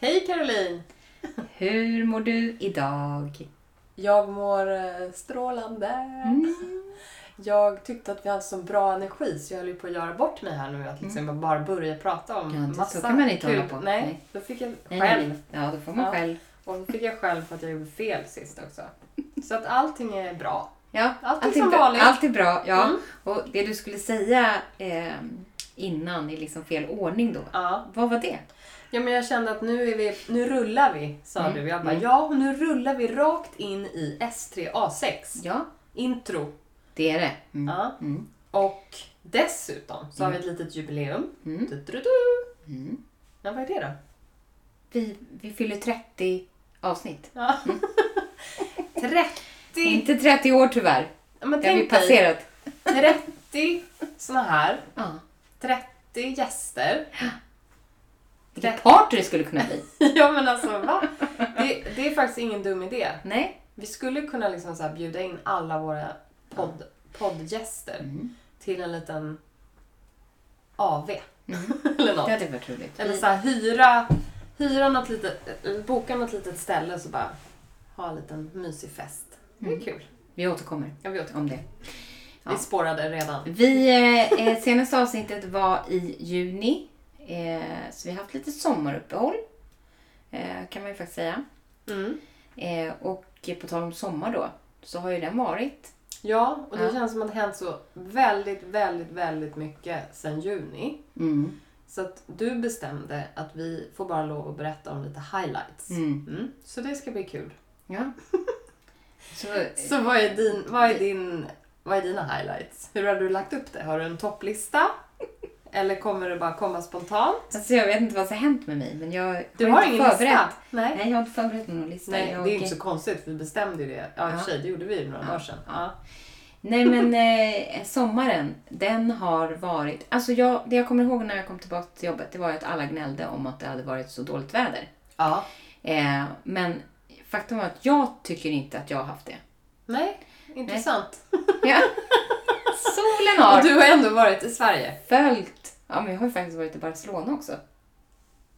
Hej Caroline! Hur mår du idag? Jag mår eh, strålande. Mm. Jag tyckte att vi hade så bra energi så jag höll på att göra bort mig här nu. Att liksom bara börja prata om Mm. Ja, det- så massa kan man inte kul. hålla på. Nej, Nej. då fick jag Nej, själv. nej. Ja, då får man Ja. själv. Och då fick jag själv för att jag gjorde fel sist också. Så att allting är bra. Ja, Allt är är som vanligt. Allt är bra, ja. Mm. Och det du skulle säga eh, innan i liksom fel ordning då. Ja. Vad var det? Ja, men jag kände att nu, är vi, nu rullar vi, sa Mm. du. Jag bara, Mm. ja, och nu rullar vi rakt in i S3A6. Ja, Intro. det är det. Mm. Ja. Mm. Och dessutom så har vi ett litet jubileum. Mm. Du, du, du. Mm. Ja, vad är det då? Vi, vi fyller 30 avsnitt. Ja. 30! Inte 30 år tyvärr. Ja, men Det har vi passerat. 30 såna här, Ja. 30 gäster. Vilket party det skulle kunna bli. ja men alltså va? Det, det är faktiskt ingen dum idé. Nej. Vi skulle kunna liksom så bjuda in alla våra podd, poddgäster Mm. till en liten AV. Mm. Eller Det något. hade varit roligt. Eller så här hyra, hyra något litet, boka något litet ställe så bara ha en liten mysig fest. Det är Mm. kul. Vi återkommer Jag vet. om det. Ja. Vi spårade redan. Vi, eh, eh, senaste avsnittet var i juni. Eh, så vi har haft lite sommaruppehåll. Eh, kan man ju faktiskt säga. Mm. Eh, och på tal om sommar då. Så har ju den varit. Ja, och det Ja. känns som att det hänt så väldigt, väldigt, väldigt mycket sedan juni. Mm. Så att du bestämde att vi får bara lov att berätta om lite highlights. Mm. Mm. Så det ska bli kul. Ja. Så, Så vad är, din, vad, är din, vad är dina highlights? Hur har du lagt upp det? Har du en topplista? Eller kommer det bara komma spontant? alltså jag vet inte vad som har hänt med mig. Men jag Du har har inte ingen förberett. lista? Nej. Nej, jag har inte förberett någon lista. Nej, jag, det är inte så konstigt för vi bestämde ju det. Ja, Ja. sig, det gjorde vi några Ja. dagar sedan. Ja. Nej men eh, sommaren, den har varit... Alltså jag, det jag kommer ihåg när jag kom tillbaka till jobbet, det var att alla gnällde om att det hade varit så dåligt väder. ja. Eh, men faktum är att jag tycker inte att jag har haft det. Nej, intressant. Ja. Solen har Och du har ändå varit i Sverige. följt... Ja, men jag har ju faktiskt varit i Barcelona också.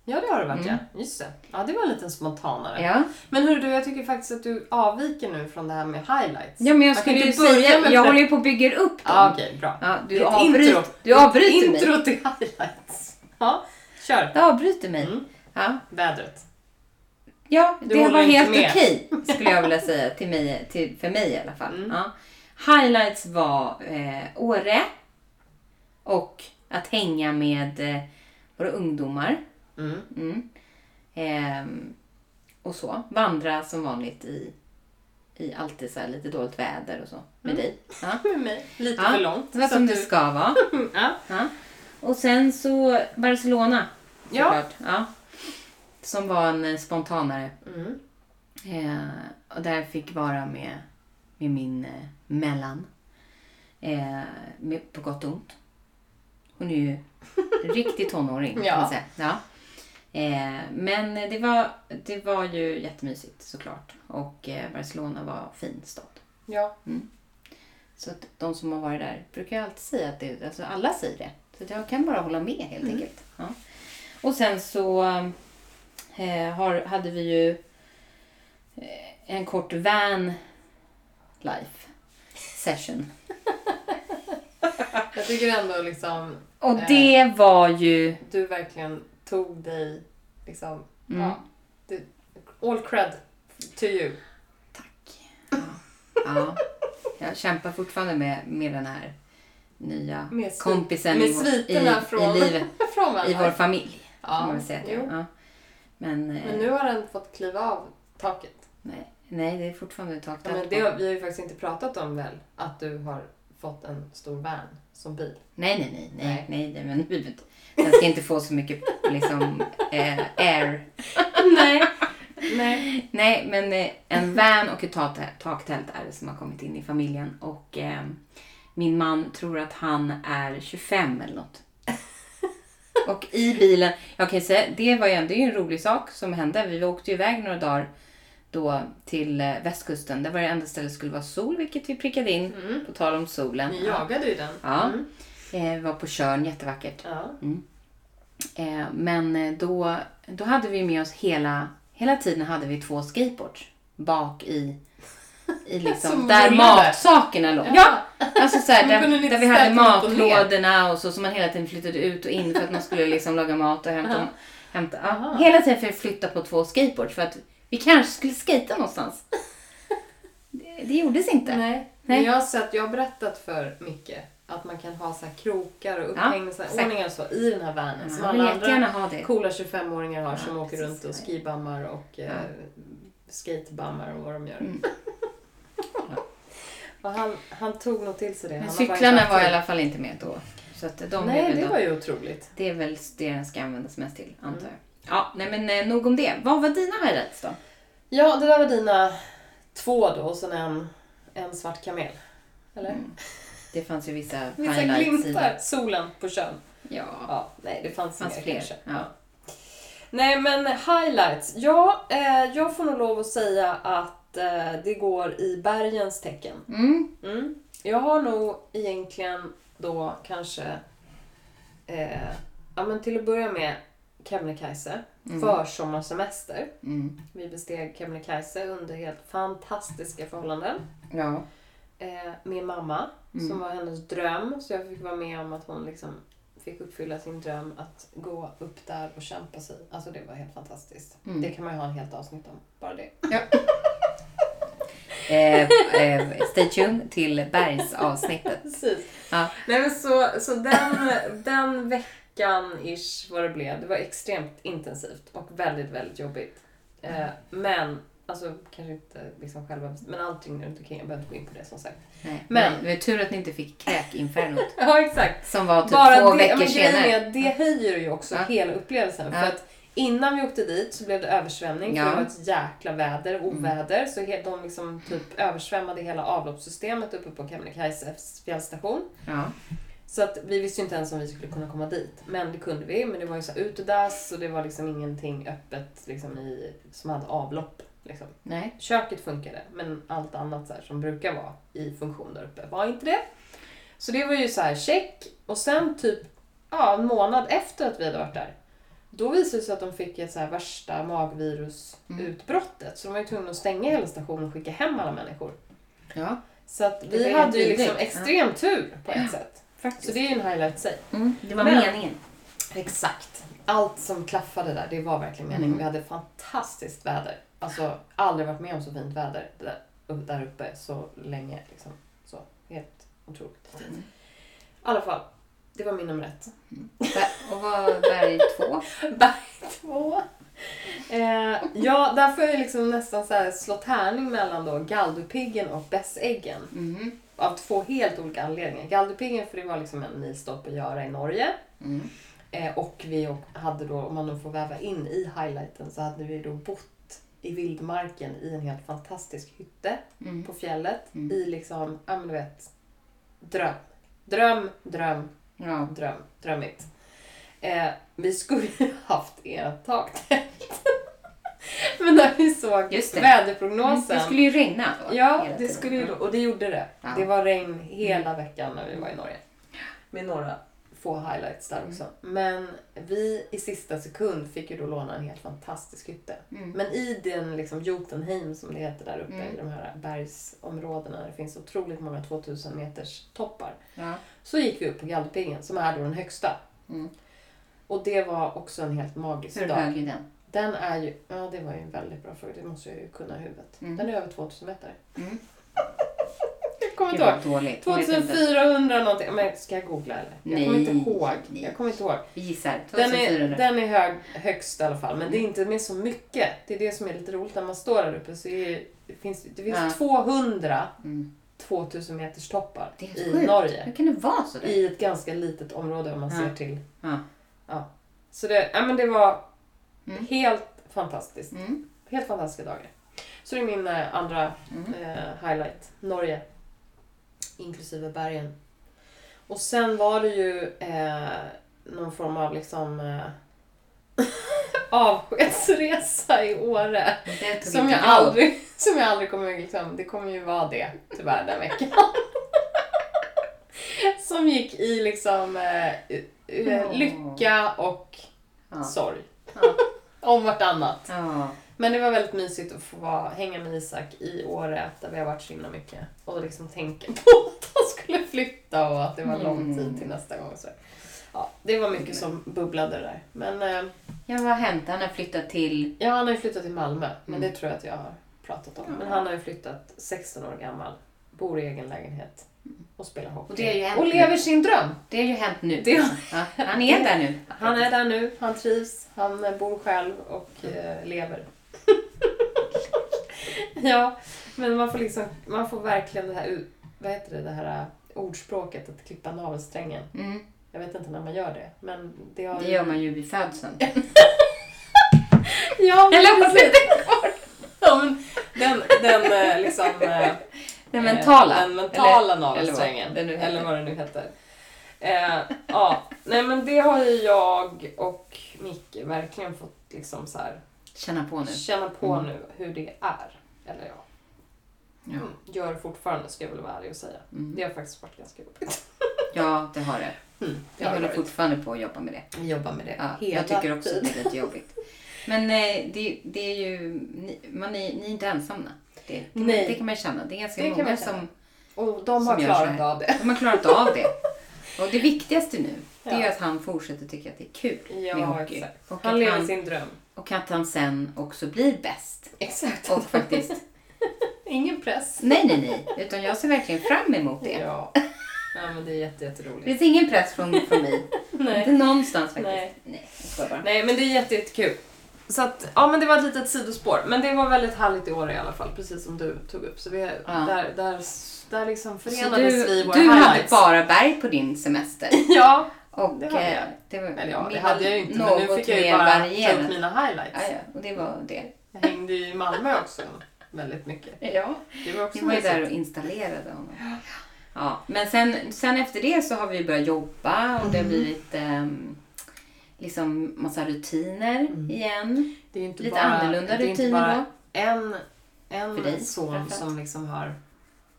Ja, det har du varit Mm. ja. Just det. Ja, det var en liten spontanare. Ja, Men hur du, jag tycker faktiskt att du avviker nu från det här med highlights. ja men jag skulle ju säga... med Jag håller ju på och bygger upp dem. Ja, okej, bra. Ja, Det du, avbryter, intro. du avbryter mig. Intro till highlights. Ja, kör. Du avbryter mig. Mm. Ja, Vädret. Ja Du det var helt okej skulle jag vilja säga. Till mig, till, för mig i alla fall. Mm. Ja. Highlights var eh, Åre och att hänga med eh, våra ungdomar. Mm. Mm. Ehm, och så. Vandra som vanligt i, i alltid så här lite dåligt väder och så. Med Mm. dig. Ja. Med mig. Lite Ja, för långt. Det var som att det du- ska vara. Ja. Och sen så Barcelona. Såklart. Ja. Som var en eh, spontanare. Mm. Eh, och där fick vara med, med min eh, mellan. Eh, med, på gott och ont. Hon är ju riktig tonåring kan Ja. man säga. Ja. Eh, men det var, det var ju jättemysigt såklart. Och eh, Barcelona var fin stad. Ja. Så att de som har varit där brukar ju alltid säga att det, alltså alla säger det. Så jag kan bara hålla med helt Mm. enkelt. Ja. Och sen så eh, har, hade vi ju eh, en kort van life session. Jag tycker ändå liksom Och Eh. det var ju... du verkligen tog dig liksom, Mm. ja. Det, all cred to you. Tack. Ja. ja. Jag kämpar fortfarande med, med den här nya Med, kompisen med i, i, i livet. I vår familj. Ja, Kan man säga att ja. Men, eh, Men nu har den fått kliva av taket. nej, nej, det är fortfarande tak Ja, men det, har- vi har ju faktiskt inte pratat om väl att du har fått en stor van som bil. Nej, nej, nej, nej, Nej. nej, nej men vet- den ska inte få så mycket liksom, eh, air. Nej. Nej, men eh, en van och ett tak- taktält är det som har kommit in i familjen. Och eh, min man tror att han är 25 eller något. Och i bilen, jag kan säga, det var ju ändå en rolig sak som hände. Vi åkte ju iväg några dagar då till eh, västkusten. Det var det enda stället skulle vara sol, vilket vi prickade in. På tal om solen. Ni jagade ju den. Ja. Mm. Eh, vi var på Tjörn, jättevackert. Ja. Eh, men eh, då, då hade vi med oss hela, hela tiden hade vi två skateboards bak i, i liksom, Som där matsakerna låg. Ja, alltså så här, där, där vi hade matlådorna och så som man hela tiden flyttade ut och in för att man skulle liksom laga mat och hämta. hämta ja. Hela tiden för att flytta på två skateboards för att vi kanske skulle skata någonstans. Det, det gjordes inte. Nej. Nej. Men jag har sett, jag har berättat för Micke att man kan ha så krokar och Ja, upphängningsordningar så i den här vanen. som Ja, alla men jättegärna andra ha det. coola 25-åringar har som Ja, åker precis. runt och skibammar och eh, skatebammar och vad de gör. Mm. Han, han tog nog till sig det. Men Han cyklarna var i alla fall inte med då. Så att de Nej, det då- var ju otroligt. Det är väl det den ska användas mest till, antar Mm. jag. Ja, nej men eh, nog om det. Vad var dina highlights då? Ja, det där var dina två då och sen en, en svart kamel. Eller? Mm. Det fanns ju vissa, Vissa highlights i glimtar. det. Solen på kön. Ja, Ja, nej det fanns, fanns mer fler. kanske. Ja. Nej men highlights. Ja, eh, jag får nog lov att säga att eh, det går i bergens tecken. Mm. Mm. Jag har nog egentligen då kanske, eh, ja men till att börja med Kebnekaise, Mm. försommarsemester. Mm. Vi besteg Kebnekaise under helt fantastiska förhållanden. Ja. Eh, med mamma, Mm. som var hennes dröm. Så jag fick vara med om att hon liksom fick uppfylla sin dröm att gå upp där och kämpa sig. Alltså det var helt fantastiskt. Mm. Det kan man ju ha en helt avsnitt om. Bara det. Eh, eh, stay tuned till bergsavsnittet. Precis. Ja. Nej men så, så den, den veckan ish vad det blev, det var extremt intensivt och väldigt, väldigt jobbigt. Eh, men, alltså kanske inte liksom själva, men allting runt omkring, jag behöver inte gå in på det som sagt. Nej. Men- Men det var tur att ni inte fick kräkinfernot. Ja exakt. Som var typ Bara två det, veckor senare. det höjer ju också Ja. hela upplevelsen. Ja. För att innan vi åkte dit så blev det översvämning Ja. Mm. för det var ett jäkla väder, oväder. Så he- de liksom typ översvämmade hela avloppssystemet uppe på Kebnekaises fjällstation. Ja. Så att vi visste ju inte ens om vi skulle kunna komma dit. Men det kunde vi. Men det var ju så utedass och det var liksom ingenting öppet liksom i, som hade avlopp. Liksom. Nej. Köket funkade, men allt annat så här, som brukar vara i funktion där uppe var inte det. Så det var ju så här check. Och sen typ ja, en månad efter att vi hade varit där, då visade det sig att de fick ett så här värsta magvirusutbrottet. Så de var ju tvungna att stänga hela stationen och skicka hem alla människor. Ja, Så att vi hade ju liksom extrem tur på ett sätt. faktiskt. Så det är ju en highlight i sig. Mm, det var Men- meningen. Exakt. Allt som klaffade där, det var verkligen meningen. Mm. Vi hade fantastiskt väder. Alltså, aldrig varit med om så fint väder där, där uppe så länge. Liksom. Så, helt otroligt. Mm. I alla fall, det var min nummer ett. Och vad var berg två? Berg två. Eh, ja, där får jag liksom nästan så här slå tärning mellan då Galdhöpiggen och Bässäggen. Mm. Av två helt olika anledningar. Galdhöpiggen för det var liksom en milstopp att göra i Norge. Mm. Eh, och vi hade då, om man nu får väva in i highlighten, så hade vi då bott i vildmarken i en helt fantastisk hytte Mm. på fjället. Mm. I liksom, ja men du vet, dröm. Dröm, dröm, Ja. dröm. Drömmigt. Eh, vi skulle haft ert taktält. men när vi såg Just det. väderprognosen. Det skulle ju regna då. Ja, det skulle ju, och det gjorde det. Ja. Det var regn hela veckan när vi var i Norge. Med några få highlights där också. Men vi i sista sekund fick ju då låna en helt fantastisk hytte. Mm. Men i den liksom Jotunheim som det heter där uppe Mm. i de här bergsområdena det finns otroligt många 2000 meters toppar. Ja. Så gick vi upp på Galdhöpiggen som är då den högsta. Mm. Och det var också en helt magisk Hur dag. hög är den? Den är ju, ja det var ju en väldigt bra fråga, det måste jag ju kunna i huvudet. Mm. Den är över 2000 meter. Mm. Jag kommer inte ihåg. dåligt. Jag vet inte. 2400 någonting. Men ska jag googla eller? Jag kommer inte Nej. ihåg. Nej. Jag kommer inte ihåg. Vi gissar. Den 2400. är, den är hög, högst i alla fall, men det är inte med så mycket. Det är det som är lite roligt när man står där uppe. Så är, det finns, det finns Ja. 200 Mm. 2000 meters toppar i sjukt. Norge. Hur kan det vara så? där? I ett ganska litet område om man Ja. ser till. Ja. Så det, ja, men det var Mm. helt fantastiskt. Mm. helt fantastiska dagar. Så det är min eh, andra Mm. eh, highlight. Norge. Inklusive bergen. Och sen var det ju eh, någon form av liksom eh, avskedsresa i Åre. Som jag, aldrig, som jag aldrig kommer liksom, det kommer ju vara det tyvärr den veckan. som gick i liksom eh, eh, lycka och Ja. sorg. Ja. Om vartannat. Ja. Men det var väldigt mysigt att få vara, hänga med Isak i Åre där vi har varit så himla mycket. Och liksom tänka på att han skulle flytta och att det var lång Mm. tid till nästa gång. Så. Ja, det var mycket som bubblade där. Men eh, ja, vad har hänt? Han har flyttat till... ja, han har ju flyttat till Malmö. Men Mm. det tror jag att jag har pratat om. Men han har ju flyttat 16 år gammal, bor i egen lägenhet och spelar hockey. Och det är ju hänt och nu. lever sin dröm. Det har ju hänt nu. Det- Ja, han är där nu. Han är där nu, han trivs, han eh, bor själv och eh, lever. ja, men man får liksom, man får verkligen det här, u- vad heter det, det här eh, ordspråket att klippa navelsträngen. Mm. Jag vet inte när man gör det, men det har Det gör man ju vid födseln. Ja, men Eller precis. ja, men den, den eh, liksom... eh, Den mentala. Den mentala navelsträngen. eller. Eller vad det nu heter. Eh, ja, nej men det har ju jag och Micke verkligen fått liksom så här, Känna på nu. känna på Mm. nu hur det är. Eller ja, Ja, mm, gör fortfarande ska jag väl vara ärlig och säga. mm. Det har faktiskt varit ganska jobbigt. ja det har det. Mm, Jag håller fortfarande på att jobba med det. Vi jobbar med det Ja, hela jag tycker också att det är lite jobbigt. Men eh, det, det är ju, ni, man är, ni är inte ensamma. Det, det, Nej. det kan man känna. Det är ganska Det många som Och de har klarat av det. de har klarat av det. Och det viktigaste nu, det är Ja. att han fortsätter tycka att det är kul med Ja, hockey. exakt. Och Han lever han, sin dröm. och att han sen också blir bäst. Exakt. Och faktiskt, Ingen press. nej nej nej, utan jag ser verkligen fram emot det. Ja. Ja, men det är jätte, Det jätteroligt. finns ingen press från, från mig. Inte någonstans faktiskt. Nej. Nej, jag bara. Nej, men det är jätte, jättekul. Så att, ja men det var ett litet sidospår. Men det var väldigt härligt i år i alla fall, precis som du tog upp. Så vi, Ja. där, där, där liksom förenades vi i du, våra du hade highlights. bara berg på din semester. Ja, Och Det hade jag. eh, det var eller ja, det hade jag ju inte. Men nu fick jag ju bara ta upp mina highlights. Ja, ja, och det var det. Jag hängde ju i Malmö också väldigt mycket. Ja. Det var också Vi var ju där och installerade honom. Ja, men sen, sen efter det så har vi börjat jobba och det har Mm. blivit ehm, liksom massa rutiner Mm. igen. Det är inte Lite bara, annorlunda det är inte bara då. en, För dig, en son som liksom har...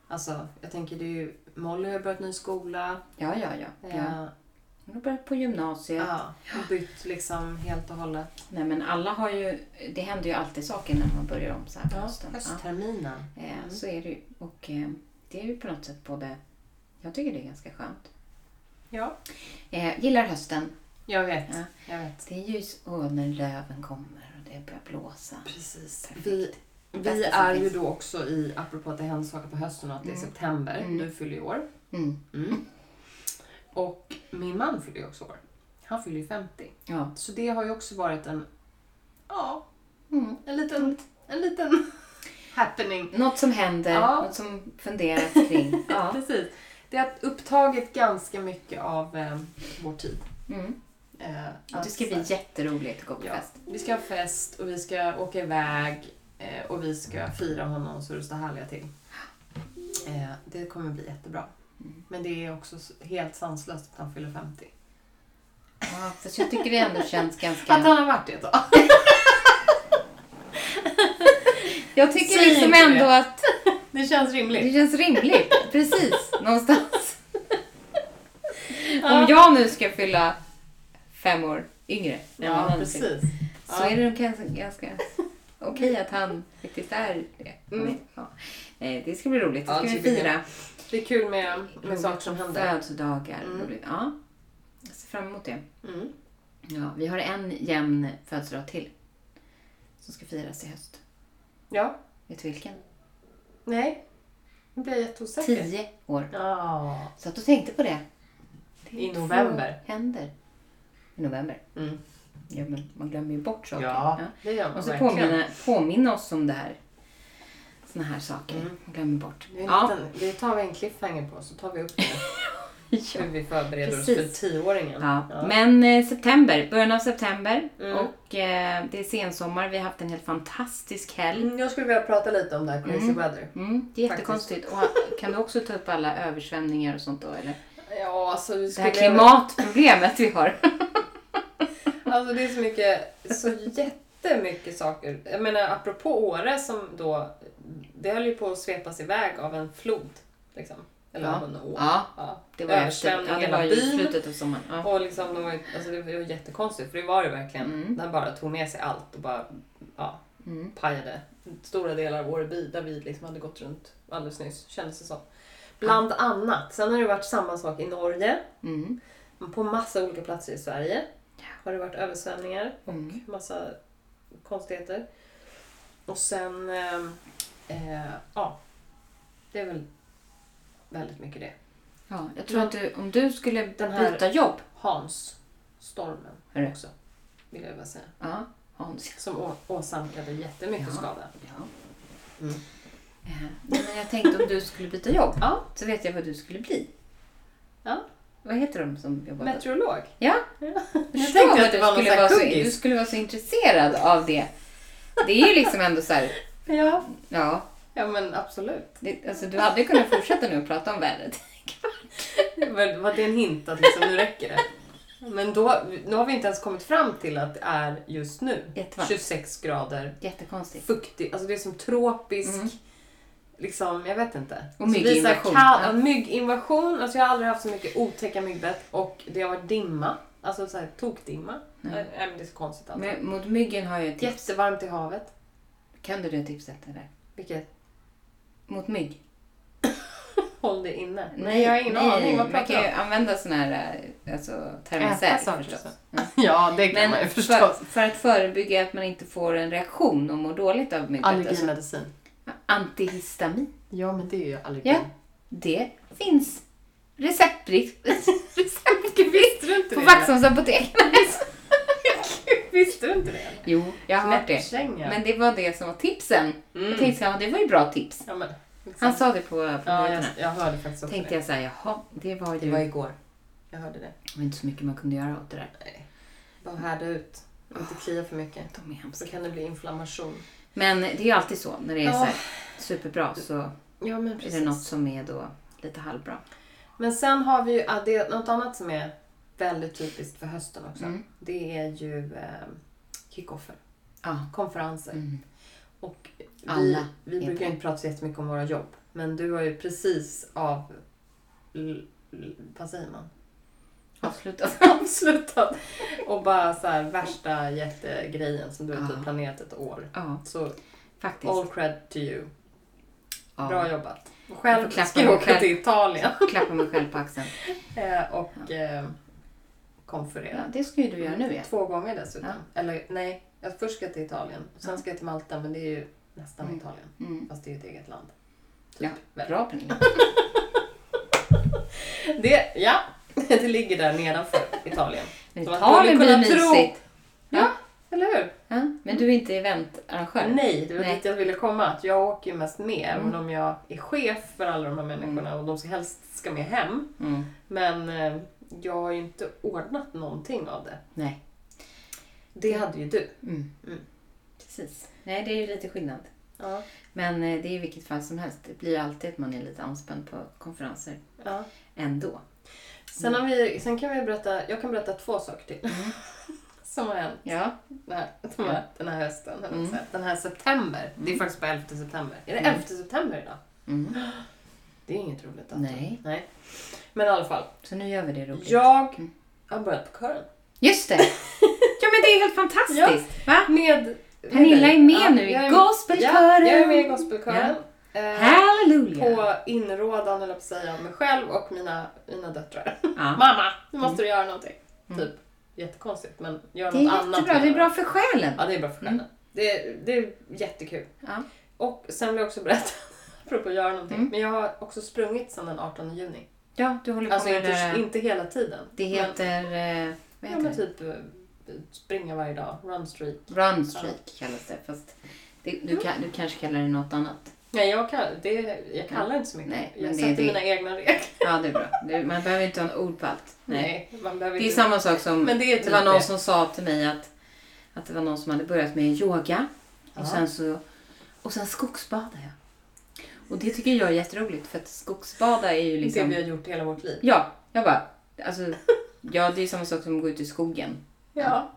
Alltså, jag tänker det är ju... Molly har börjat ny skola. Ja, ja, ja. ja. Eh, Hon har börjat på gymnasiet. ja, och bytt liksom helt och hållet. Nej, men alla har ju... Det händer ju alltid saker när man börjar om så här på Ja, hösten. Ja. höstterminen. Eh, Så är det ju. Och eh, det är ju på något sätt både... Jag tycker det är ganska skönt. Ja, Eh, gillar hösten. jag vet. Ja. Jag vet. Det är ju så- åh, när löven kommer och det börjar blåsa. Precis. Perfekt. Vi, vi är ju då också i, apropå att det händer saker på hösten och att det är Mm. september. Mm. Du fyller ju år. Mm. Mm. Och min man fyller ju också år. Han fyller ju 50. Ja. Så det har ju också varit en, ja, Mm. en liten, en liten happening. Något som händer, Ja. något som funderas kring. Ja. Precis. Det har upptagit ganska mycket av eh, vår tid. Mm. Eh, att det ska bli här- jätteroligt att gå på Ja, fest. vi ska ha fest och vi ska åka iväg eh, och vi ska fira honom så det står härliga till. Eh, det kommer bli jättebra. Mm. Men det är också helt sanslöst att han fyller 50. Ja, fast jag tycker det ändå känns ganska... Att han har varit det ett tag. Jag tycker Säg liksom ändå det. att Det känns det rimligt. känns rimligt. Precis, någonstans. Ja. Om jag nu ska fylla fem år yngre än Ja, han precis. så Ja. är det nog ganska, ganska okej att han faktiskt är det. Mm. Ja. Eh, Det ska bli roligt. Det ska det vi fira. Det är kul med, med saker som händer. Födelsedagar. Mm. Ja, jag ser fram emot det. Mm. Ja, vi har en jämn födelsedag till. Som ska firas i höst. Ja. Vet du vilken? Nej. Nu blir jag jätteosäker. Tio år. Ja. Så att du tänkte på det. det I november. händer. I november. Mm. Ja, men man glömmer ju bort saker. Ja, det gör man Och så verkligen. påminna, påminna oss om det här. Såna här saker. Mm. Man glömmer bort. Det, är en Ja, liten, det tar vi en cliffhanger på så tar vi upp det. hur vi förbereder oss precis. för tioåringen. Ja. Ja. Men eh, september, början av september. Mm. Och eh, det är sensommar. Vi har haft en helt fantastisk helg. Mm, Jag skulle vilja prata lite om det här crazy Mm. weather. Mm, det är jättekonstigt. Och kan du också ta upp alla översvämningar och sånt då? Eller? Ja, alltså, Det här klimatproblemet vi har. Alltså det är så mycket, så jättemycket saker. Jag menar apropå Åre som då, det höll ju på att svepas iväg av en flod. Liksom. Eller Ja. å. Ja, Ja. det var, Översvämning ja, det hela byn. slutet av sommaren. Ja. Och liksom, de var, alltså det var jättekonstigt för det var det verkligen. Mm. Den bara tog med sig allt och bara ja, Mm. pajade stora delar av Åre by där vi liksom hade gått runt alldeles nyss, kändes det som. Bland annat. Sen har det varit samma sak i Norge. Mm. På massa olika platser i Sverige har det varit översvämningar och Mm. massa konstigheter. Och sen, eh, eh, ja, det är väl väldigt mycket det. Ja, jag tror att du, om du skulle Den här- byta jobb. Hans, stormen Hörru. också, vill jag bara säga. Ja, Hans. Som å- åsamkade jättemycket Ja. skada. Ja. Mm. Eh, nej, Men jag tänkte om du skulle byta jobb. Ja. Så vet jag vad du skulle bli. Ja. Vad heter de som jobbar där? Meteorolog. Ja. Ja. Jag förstår tänkte att det du var någon skulle, sån här vara så, kuggis. du skulle vara så intresserad av det. Det är ju liksom ändå så här, Ja. ja. Ja, men absolut. Det, alltså, du hade kunnat fortsätta nu och prata om vädret. Var, var det en hint att liksom, nu räcker det? Men då, nu har vi inte ens kommit fram till att det är just nu Jättevarmt. 26 grader, Jättekonstigt. fuktigt, alltså det är som tropisk, Mm. liksom, jag vet inte. Och Alltså, mygginvasion. kall- Ja. Mygginvasion, alltså jag har aldrig haft så mycket otäcka myggbett och det har varit dimma, alltså så här tokdimma. Nej, men det är så konstigt alltså. Men mot myggen har jag ett tips. Jättevarmt i havet. Kan du det tipset eller? Vilket, Mot mygg? håll det inne. Nej, jag har ingen aning, vad Man kan ju använda sån här alltså, Äta termosär förstås. så. Ja. Det kan man ju förstås. för, för att förebygga att man inte får en reaktion och mår dåligt av myggbett. Alltså, Allergimedicin. antihistamin. Ja, men det är ju allergi. Ja. Det finns receptfritt receptfritt Visste du inte på? Vaxholms apotek. Visste du inte det? Jo, jag har hört det. Knäppkänga. Men det var det som var tipsen. Mm. Jag tänkte så här, det var ju bra tips. Ja, men, liksom. Han sa det på, på Ja, jag, jag hörde faktiskt också tänkte det. jag så här, jaha, det var ju... Det var igår. Jag hörde det. det var inte så mycket man kunde göra åt det där. Nej. Bara härda ut. Inte klia för mycket. De är hemska. Så kan det bli inflammation. Men det är ju alltid så när det är Ja. så superbra så Ja, är det något som är då lite halvbra. Men sen har vi ju det är något annat som är väldigt typiskt för hösten också. Mm. Det är ju eh, kickoffer, Ja. konferenser. Mm. Och vi, Alla vi brukar på. inte prata så jättemycket om våra jobb. Men du har ju precis av... Vad säger man? Avslutat. avslutat. Och bara så här värsta jättegrejen som du har Ja. typ planerat ett år. Ja, Så faktiskt. all cred to you. Ja. Bra jobbat. Och själv ska jag åka till Italien Klappa mig själv på axeln. eh, och eh, konferera. Ja, det ska ju du göra nu ja. Två gånger dessutom. Ja. Eller nej, jag först ska jag till Italien. Sen Ja. ska jag till Malta men det är ju nästan Mm. Italien. Mm. Fast det är ju ett eget land. Typ. Ja, bra Pernilla. Det, ja, det ligger där nedanför Italien. Men Italien blir tro- mysigt. Ja, eller hur? Ja, men du är inte eventarrangör? Nej, det var dit jag ville komma. Att jag åker ju mest med, Mm. även om jag är chef för alla de här människorna och de ska helst ska med hem. Mm. Men eh, jag har ju inte ordnat någonting av det. Nej. Det hade ju du. Mm. Mm. Precis. Nej, det är ju lite skillnad. Ja. Men eh, det är i vilket fall som helst. Det blir alltid att man är lite anspänd på konferenser Ja. ändå. Sen, har vi, sen kan vi berätta, jag kan berätta två saker till. Mm. Som har hänt Ja. den här, har hänt den här hösten. Mm. här. Den här september. Det är Mm. faktiskt på 11 september. Är det Mm. 11 september idag? Mm. Det är inget roligt datum. Nej. Nej. Men i alla fall. Så nu gör vi det roligt. Jag Mm. har börjat på kören. Just det! Ja men det är helt fantastiskt! Va? Med Pernilla är med Ja, nu i är- gospelkören. Ja, jag är med i gospelkören. Eh, Halleluja! på inrådan, eller på att säga, av mig själv och mina, mina döttrar. Ja. Mamma, nu måste du göra någonting. Mm. Typ, jättekonstigt, men gör Det är något annat. jättebra, med det är bra för själen. Ja, det är bra för själven. Mm. Det, det är jättekul. Ja. Och sen vill jag också berätta, apropå att göra någonting, Mm. men jag har också sprungit sedan den 18 juni. Ja, du håller på Alltså med inte, det inte hela tiden. Det heter... eh, vad Men, ja, heter men det? typ eh, springa varje dag, run streak. Run streak kallas det. Fast det, du, kan, du kanske kallar det något annat. Nej, jag, kan, det, jag kallar inte så mycket. Nej, men jag det- sätter det- mina egna regler. Ja, det är bra. Det, man behöver inte ha en ord på allt. Nej. Nej, man behöver Det är inte... samma sak som, Men det är det, typ var någon det. som sa till mig att, att det var någon som hade börjat med yoga och Ja. sen så och sen skogsbadar jag. Och det tycker jag är jätteroligt för att skogsbada är ju Det liksom... vi har gjort hela vårt liv. Ja, jag bara, alltså, ja det är samma sak som att gå ut i skogen. Ja.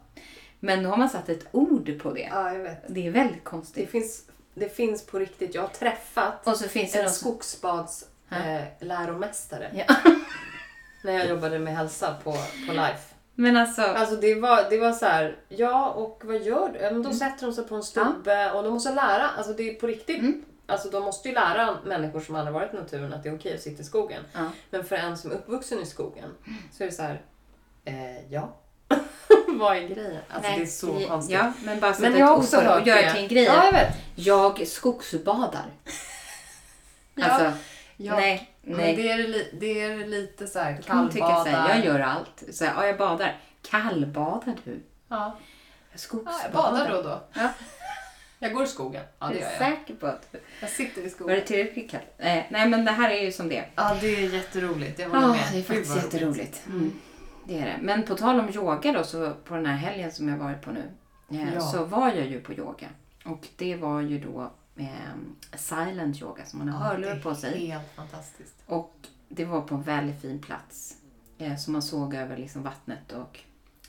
Men nu har man satt ett ord på det. ja, jag vet. Det är väldigt Det konstigt. finns, det finns på riktigt. Jag har träffat Och så finns det en någon som... skogsbads Ja. eh, Ja. när jag jobbade med hälsa på, på Life. Men alltså, Alltså det var, det var så här, ja och vad gör du? Ja, men då Mm. sätter de sig på en stubbe och de måste lära, alltså det är på riktigt. Mm. Alltså de måste ju lära människor som aldrig varit i naturen att det är okej att sitta i skogen. ja. Men för en som är uppvuxen i skogen så är det så här, eh, ja. vad är grejen? Alltså Nej, det är så vi- konstigt. Ja, men bara Men jag har också det och hört göra till en grej. Ja, jag vet. Jag skogsbadar. Ja, Alltså, ja. nej, nej. det är, det är lite så här kallbadar. såhär, jag gör allt. Så här, ja, jag badar. Kallbadar du? Ja. Jag ja, skogsbadar. jag badar då då. Ja. Jag går i skogen. Ja, det är gör jag. säker på att... Jag sitter i Var skogen. det tillräckligt kallt? Nej, nej, men det här är ju som det är. Ja, det är jätteroligt. Jag håller Ja, med. det är faktiskt jätteroligt. Mm. Det är det. Men på tal om yoga då, så på den här helgen som jag varit på nu, eh, Ja. så var jag ju på yoga. Och det var ju då eh, silent yoga, som man har Ja, hörlurar det är på sig. Helt fantastiskt. Och det var på en väldigt fin plats. Eh, så man såg över liksom vattnet och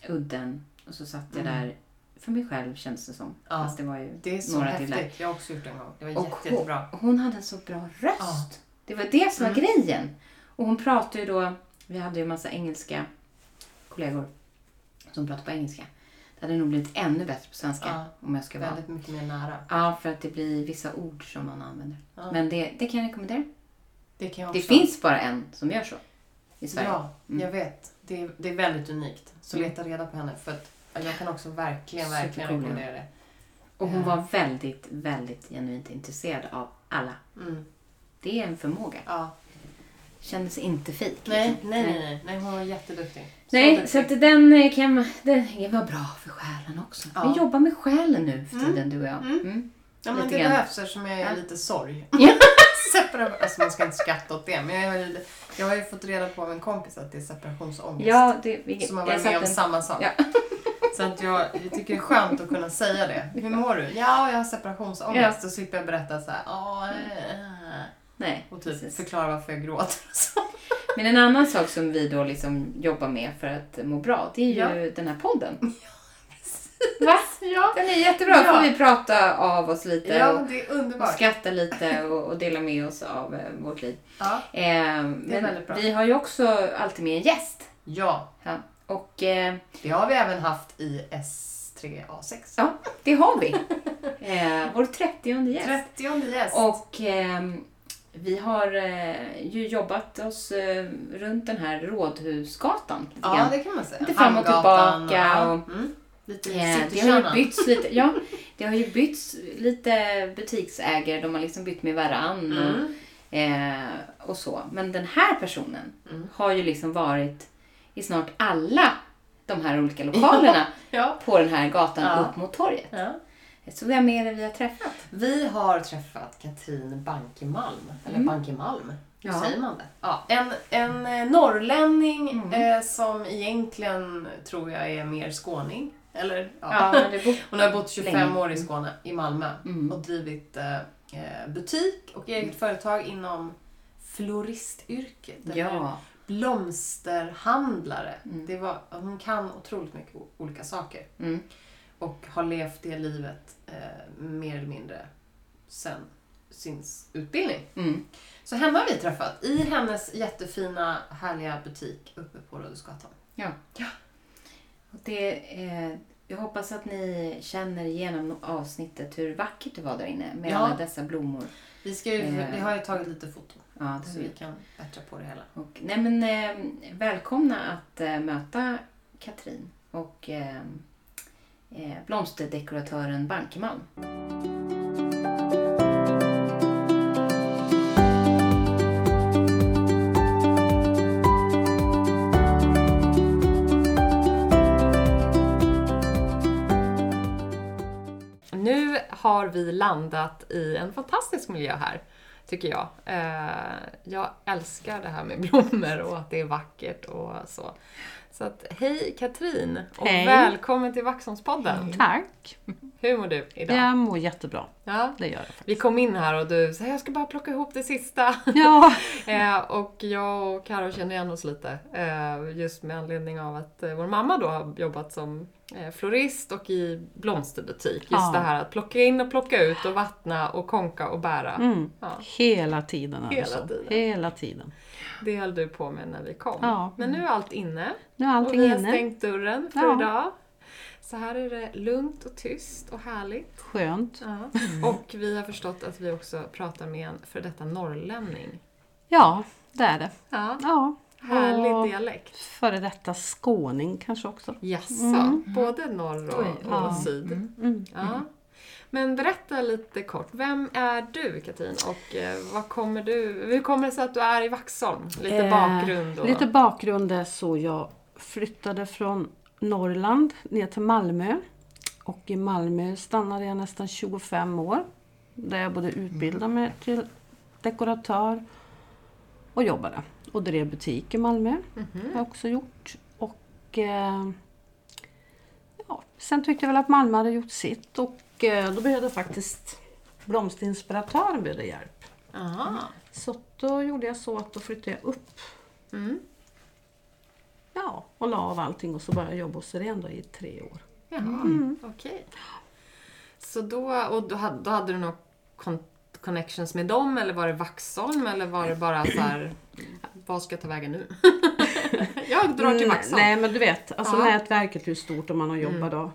udden. Och så satt jag Mm. där för mig själv känns det som. Ja, Fast det var ju Det är så några till där. häftigt. Jag har också gjort det en gång. Det var Och jätte, jättebra. hon, hade en så bra röst. Ja. Det var det som var Mm. grejen. Och hon pratade ju då, vi hade ju en massa engelska kollegor som pratade på engelska. Det hade nog blivit ännu bättre på svenska Ja. om jag ska vara. Väldigt mycket mer nära. Ja, för att det blir vissa ord som man använder. Ja. Men det, det kan jag rekommendera. det kan jag Det också. finns bara en som gör så i Sverige. Ja, Mm. jag vet. Det är, det är väldigt unikt. Så Mm. leta reda på henne. För att jag kan också verkligen, verkligen rekommendera det. Och hon var väldigt, väldigt genuint intresserad av alla. Mm. Det är en förmåga. Ja. Kändes inte fejk. Nej, liksom. nej, nej, nej, nej. Hon var jätteduktig. Så Nej, duktig. så att den eh, kan den var bra för själen också. Ja. Vi jobbar med själen nu för Mm. tiden, du och jag. Mm. Mm. Ja, men lite det grann. behövs eftersom jag är Ja. lite sorg. Alltså man ska inte skratta åt det, men jag har, jag har ju fått reda på av en kompis att det är separationsångest. Ja, det, vi, som har varit med om en, samma sak. Ja. Så att jag, jag tycker det är skönt att kunna säga det. Hur mår du? Ja, jag har separationsångest. Så slipper jag berätta så här, "Åh, eh", Nej, och typ precis. förklara varför jag gråter. och. Men en annan sak som vi då liksom jobbar med för att må bra, det är ju den här podden. Va? Ja, Den är jättebra. Ja. får vi prata av oss lite ja och, det är och underbart. skratta lite och, och dela med oss av eh, vårt liv. Ja. Eh, men väldigt bra. vi har ju också alltid med en gäst. ja, Ja. Och eh, det har vi även haft i S3A6. ja, det har vi. Eh, vår 30 gäst. 30 gäst. Och ehm, vi har eh, ju jobbat oss eh, runt den här Rådhusgatan ja, grann. det kan man säga. Lite fram och tillbaka och- Mm. Lite Eh, det har ju bytts lite, ja, det har ju bytts lite butiksägare, de har liksom bytt med varann och, Mm. eh, och så. Men den här personen Mm. har ju liksom varit i snart alla de här olika lokalerna Ja. på den här gatan Ja. upp mot torget. ja. Så vem är det vi har träffat? Vi har träffat Katrin Bankemalm. Eller Mm. Bankemalm. Hur Ja. säger man det? Ja, en, en eh, norrlänning Mm. eh, som egentligen tror jag är mer skåning. Eller, ja. Ja, bor- Hon har bott 25 Länge. år i Skåne, i Malmö. Mm. Och drivit eh, eh, butik och eget företag inom floristyrket. ja. Blomsterhandlare. Mm. Det var, hon kan otroligt mycket olika saker. Mm. Och har levt det livet eh, mer eller mindre sen sin utbildning. Mm. Så henne har vi träffat i hennes jättefina, härliga butik uppe på Rådhusgatan. Ja. Ja. Och det, eh, jag hoppas att ni känner igenom avsnittet hur vackert det var där inne med Ja. alla dessa blommor. Vi, ska ju, Eh. vi har ju tagit lite foton Ja, det så vi kan bättra på det hela. Och, nej men, eh, välkomna att eh, möta Katrin och eh, eh, blomsterdekoratören Bankemalm. Nu har vi landat i en fantastisk miljö här, tycker jag. Eh, jag älskar det här med blommor och att det är vackert och så. Så att, hej Katrin och Hej. välkommen till Vaxholmspodden. Tack! Hur mår du idag? Jag mår jättebra. Ja. Det gör jag faktiskt. Vi kom in här och du sa jag ska bara plocka ihop det sista. Ja, Eh, och jag och Karo känner igen oss lite. Eh, just med anledning av att eh, vår mamma då har jobbat som eh, florist och i blomsterbutik. Just Ja. det här att plocka in och plocka ut och vattna och konka och bära. mm. Ja, hela tiden det Hela tiden. Hela tiden. Det höll du på med när vi kom. Ja. Men nu är allt inne. Nu är och allting vi har inne. stängt dörren för Ja. idag. Så här är det lugnt och tyst och härligt. Skönt. Ja. Och vi har förstått att vi också pratar med en för detta norrlänning. Ja, det är det. Ja, Ja. härlig Och dialekt. före detta skåning kanske också. Jaså, både norr och, och ja. syd. Mm. Ja. Men berätta lite kort, vem är du Katrin och eh, vad kommer du, hur kommer det sig att du är i Vaxholm? Lite Eh, bakgrund och... Lite bakgrund är så jag flyttade från Norrland ner till Malmö. Och i Malmö stannade jag nästan 25 år. Där jag både utbildade mig till dekoratör och jobbade. Och drev butik i Malmö. Mhm. har jag också gjort. Och eh, ja, sen tyckte jag väl att Malmö hade gjort sitt och då behövde faktiskt blomsterinspiratören behövde hjälp. Aha. Så då gjorde jag så att då flyttade jag upp Mm. Ja, och la av allting och så började jag jobba hos då i tre år. Jaha, Mm. okej. Så då, och då hade, då hade du några con- connections med dem eller var det Vaxholm eller var det bara så här, vad ska jag ta vägen nu? jag drar till Mm, Vaxholm. Nej men du vet, alltså Ja. nätverket hur stort om man har jobbat Mm. då.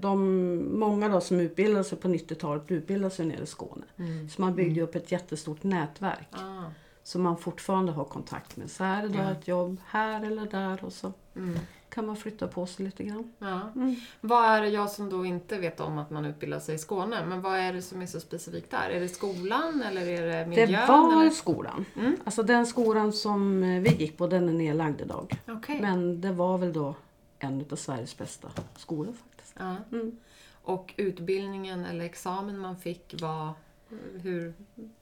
De, många då som utbildade sig på 90-talet utbildade sig nere i Skåne. Mm. Så man byggde upp ett jättestort nätverk. Ah. Som man fortfarande har kontakt med. Så här är det Ja. ett jobb här eller där och så Mm. Kan man flytta på sig lite grann. Ja. Mm. Vad är det jag som då inte vet om att man utbildar sig i Skåne, men vad är det som är så specifikt där? Är det skolan eller är det miljön? Det var eller? skolan. Mm. Alltså den skolan som eh, vi gick på den är nedlagd idag. Okej. Men det var väl då en av Sveriges bästa skolor faktiskt. Ja. Mm. Och utbildningen eller examen man fick var hur,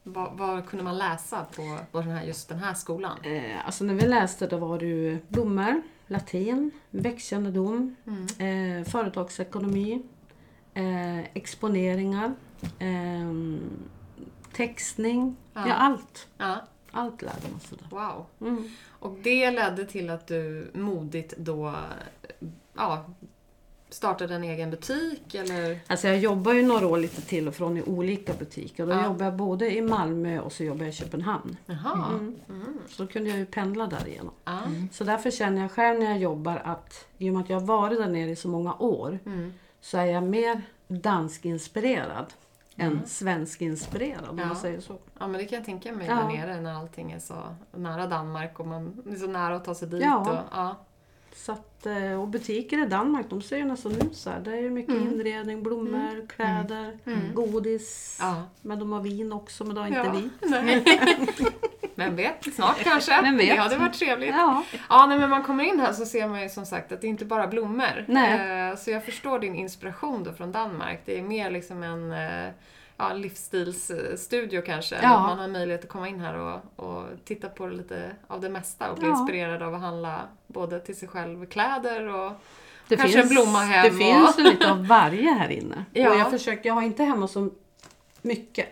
vad, vad kunde man läsa på, på den här, just den här skolan? Eh, alltså när vi läste då var det ju blommor, latin, växtkännedom, Mm. eh, företagsekonomi, eh, exponeringar, eh, textning, Ja. ja. allt. Ja, Allt lärde man sig där. wow. Mm. Och det ledde till att du modigt då ja, startade en egen butik eller? Alltså jag jobbar ju några år lite till och från i olika butiker. Då Ja. jobbar jag både i Malmö och så jobbar jag i Köpenhamn. Jaha. Mm. Mm. Så då kunde jag ju pendla därigenom. Ja. Så därför känner jag själv när jag jobbar att i och med att jag har varit där nere i så många år Mm. så är jag mer danskinspirerad än svenskinspirerad om Ja. man säger så. ja, men det kan jag tänka mig Ja. där nere när allting är så nära Danmark och man är så nära att ta sig dit. Ja. Och, ja. Så att, eh, och butiker i Danmark de ser ju nästan ut så här. Det är ju mycket Mm. inredning, blommor, kläder, Mm. godis. Ja. Men de har vin också, men det har inte ja. vi. Vem vet, snart kanske. Vem vet? Det hade varit trevligt. Ja. Ja, nej, men man kommer in här så ser man ju som sagt att det är inte bara blommor. Nej. Eh, så jag förstår din inspiration då från Danmark. Det är mer liksom en eh, ja, livsstilsstudio kanske. Ja. Man har möjlighet att komma in här och, och titta på lite av det mesta och bli Ja. inspirerad av att handla både till sig själv kläder och Det Kanske en blomma hem Det och- finns lite av varje här inne. Ja. Och jag, försöker, jag har inte hemma så mycket.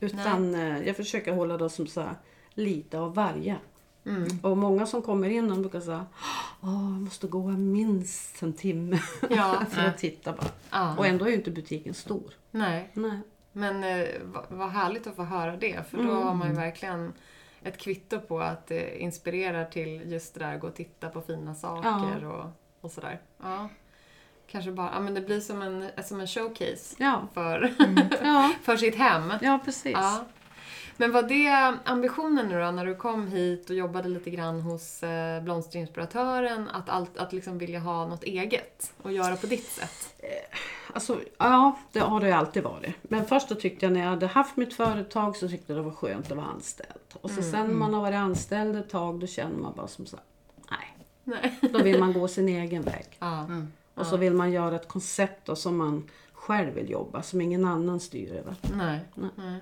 Utan eh, jag försöker hålla det som så här, lite av varje. mm. Och många som kommer in de brukar säga Åh, jag måste gå minst en timme ja. för att titta bara. ja. Och ändå är ju inte butiken stor. Nej. Nej. Men eh, vad, härligt att få höra det, för då Mm. har man ju verkligen ett kvitto på att det inspirerar till just det där, gå och titta på fina saker och, och sådär. Ja. Kanske bara, ja men det blir som en, som en showcase Ja. för, Ja. för sitt hem. ja, precis. Ja. Men var det ambitionen nu då, när du kom hit och jobbade lite grann hos eh, blomsterinspiratören, att, allt, att liksom vilja ha något eget och göra på ditt sätt? Alltså, ja, det har det ju alltid varit. Men först då tyckte jag när jag hade haft mitt företag så tyckte jag det var skönt att vara anställd. Och så sen när man har varit anställd ett tag då känner man bara som så här, nej. Nej. Då vill man gå sin egen väg. Ja. Och så vill man göra ett koncept då, som man själv vill jobba, som ingen annan styr över. Nej. Nej. Nej.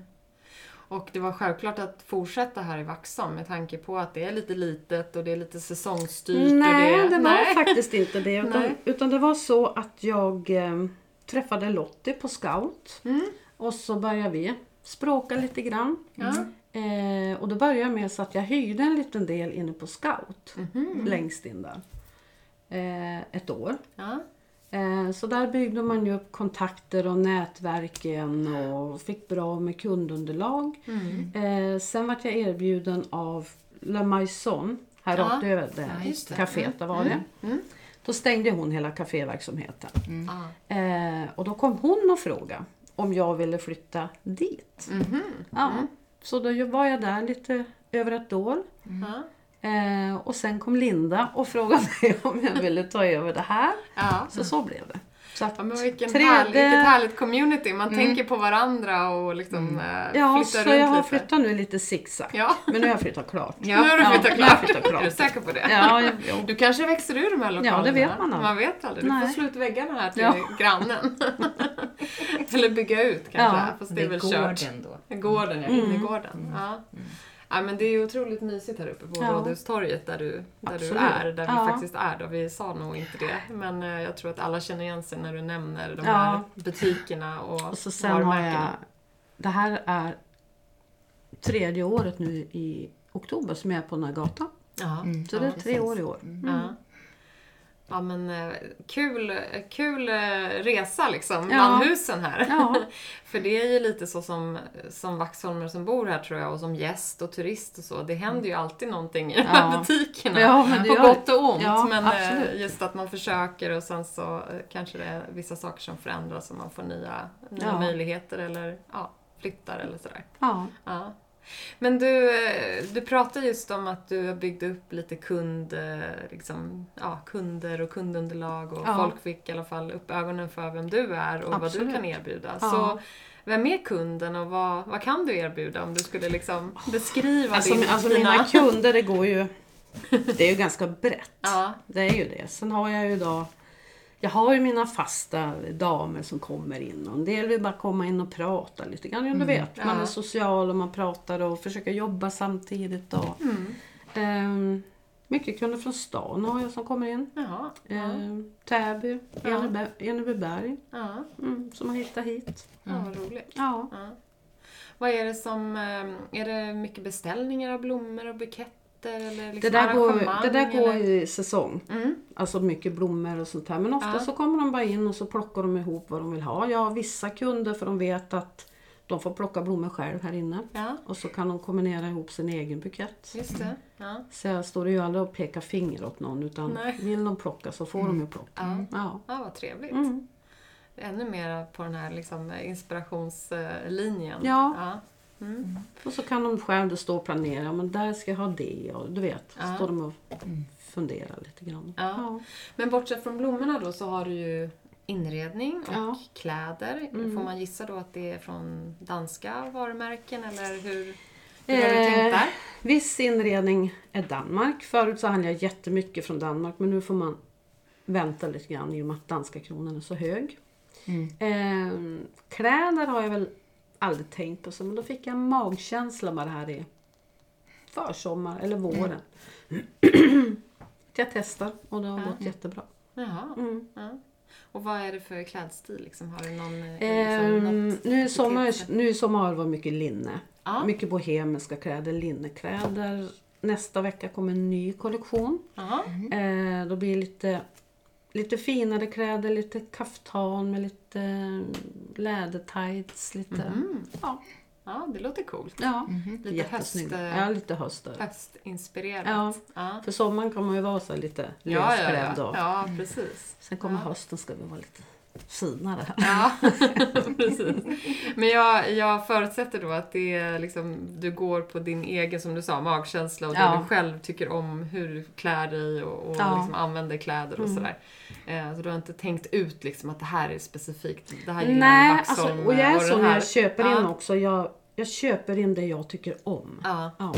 Och det var självklart att fortsätta här i Vaxholm med tanke på att det är lite litet och det är lite säsongsstyrt. Nej, och det, det var Nej. faktiskt inte det. Utan, utan det var så att jag eh, träffade Lottie på scout. Mm. Och så började vi språka lite grann. Ja. Eh, och då började jag med så att jag hyrde en liten del inne på scout. Mhm. Längst in där. Eh, ett år. Ja. Eh, så där byggde man ju upp kontakter och nätverken och fick bra med kundunderlag. Mm. Eh, sen var jag erbjuden av La Maison, här Ja. rakt över det Ja, just det. kaféet, där var det. Mm. Då stängde hon hela kaféverksamheten. Ah. Eh, och då kom hon och frågade om jag ville flytta dit. Mhm. Ja. Så då var jag där lite över ett år. Ja. Eh, och sen kom Linda och frågade mig om jag ville ta över det här. Ja. Så så blev det. Så att Ja, men vilken tredje- härlig, vilket härligt community. Man tänker på varandra och liksom eh, Ja, flyttar så runt jag har lite. flyttat nu lite zigzag. Ja. Men nu har jag flyttat klart. Ja, nu har du Ja, flyttat jag klart. flyttat klart. Är du säker på det? Ja, jo. Du kanske växer ur de här lokalerna? Ja, det vet man aldrig. Man vet aldrig. Du får slå ut väggarna här till Ja. grannen. Eller bygga ut kanske. Ja, Fast det Det är väl kört. gården då. Gården, ja. Mm. Innergården. Ja. Ja, men det är otroligt mysigt här uppe på Ja. Rådhustorget där du, där du är. Där Ja. vi faktiskt är då. Vi sa nog inte det. Men eh, jag tror att alla känner igen sig när du nämner de Ja. här butikerna och, Och så sen har jag... varumärkena. Det här är tredje året nu i oktober som jag är på den här gatan. Ja. Mm. Så det är tre precis. år i år. Ja. Ja men eh, kul, kul eh, resa liksom Ja. husen här. Ja. För det är ju lite så som, som vaxholmare som bor här tror jag och som gäst och turist och så. Det händer ju alltid någonting i de här butikerna. Ja, På gott och ont. Ja, men eh, absolut. just att man försöker och sen så eh, kanske det är vissa saker som förändras och man får nya, nya möjligheter eller ja, flyttar eller sådär. Ja. Men du, eh, du pratade just om att du har byggt upp lite kund, eh, liksom, ja, kunder och kundunderlag och Ja. folk fick i alla fall upp ögonen för vem du är och vad du Absolut. kan erbjuda. Ja. Så vem är kunden och vad, vad kan du erbjuda om du skulle liksom beskriva Alltså, din, alltså dina... mina kunder, det går ju... Det är ju ganska brett. Ja, Det är ju det. Sen har jag ju då... Jag har ju mina fasta damer som kommer in och en del vill bara komma in och prata lite grann. Ja, du vet, man Mm. Ja. är social och man pratar och försöker jobba samtidigt. Och, Mm. Ehm, mycket kunder från stan har jag som kommer in. jaha. Ja. Ehm, Täby, Ja. Enebyberg Ja. mm, som har hittat hit. ja, vad roligt. Ja. Vad är det som, eh, är det mycket beställningar av blommor och buketter eller liksom Det där, går, det där går eller? i säsong. Mm. Alltså mycket blommor och sånt här. Men ofta Ja. så kommer de bara in och så plockar de ihop vad de vill ha. Jag har vissa kunder för de vet att de får plocka blommor själv här inne. Ja, Och så kan de kombinera ihop sin egen bukett. just det. Ja. Så jag står ju aldrig och pekar finger åt någon utan Nej. vill de plocka så får de ju plocka. Ja. Ja. ja, vad trevligt. Mm. Ännu mer på den här liksom, inspirationslinjen. Ja. Ja. Mm. Och så kan de själv stå och planera. Men där ska jag ha det och du vet. Så Ja. står de och funderar lite grann. Ja. Men bortsett från blommorna då så har du ju inredning och Ja. kläder. Mm. Får man gissa då att det är från danska varumärken eller hur, hur har du Eh, tänkt där? Viss inredning är Danmark. Förut så handlade jag jättemycket från Danmark men nu får man vänta lite grann i och med att danska kronan är så hög. Mm. Eh, kläder har jag väl aldrig tänkt på så men då fick jag en magkänsla bara här i försommar eller våren. jag testar och det har gått jättebra. Jaha. Mm. Ja. Och vad är det för klädstil? Liksom? Har du någon... eh, Ehm, Liksom, något nu, i sommar, nu i sommar har det varit mycket linne. Ja. Mycket bohemiska kläder, linnekläder. Nästa vecka kommer en ny kollektion. Eh, då blir det lite, lite finare kläder, lite kaftan med lite lädertights. Lite, Mm. ja, Ja, det låter coolt. ja. Lite höst, eh, Ja, lite höst. höstinspirerat. Ja. Ja. För sommaren man ju vara så lite Ja, ja, lösklädd. ja. och ja, precis. Sen kommer Ja. hösten ska vi vara lite finare. Ja, precis. Men jag, jag förutsätter då att det är liksom, du går på din egen, som du sa, magkänsla och det Ja. du själv tycker om, hur du klär dig och, och Ja. liksom använder kläder och Mm. sådär. Eh, så du har inte tänkt ut liksom att det här är specifikt, det här Nej, Vaxholm alltså, och jag är och så den när jag köper in Ja. också. Jag, jag köper in det jag tycker om. Ja.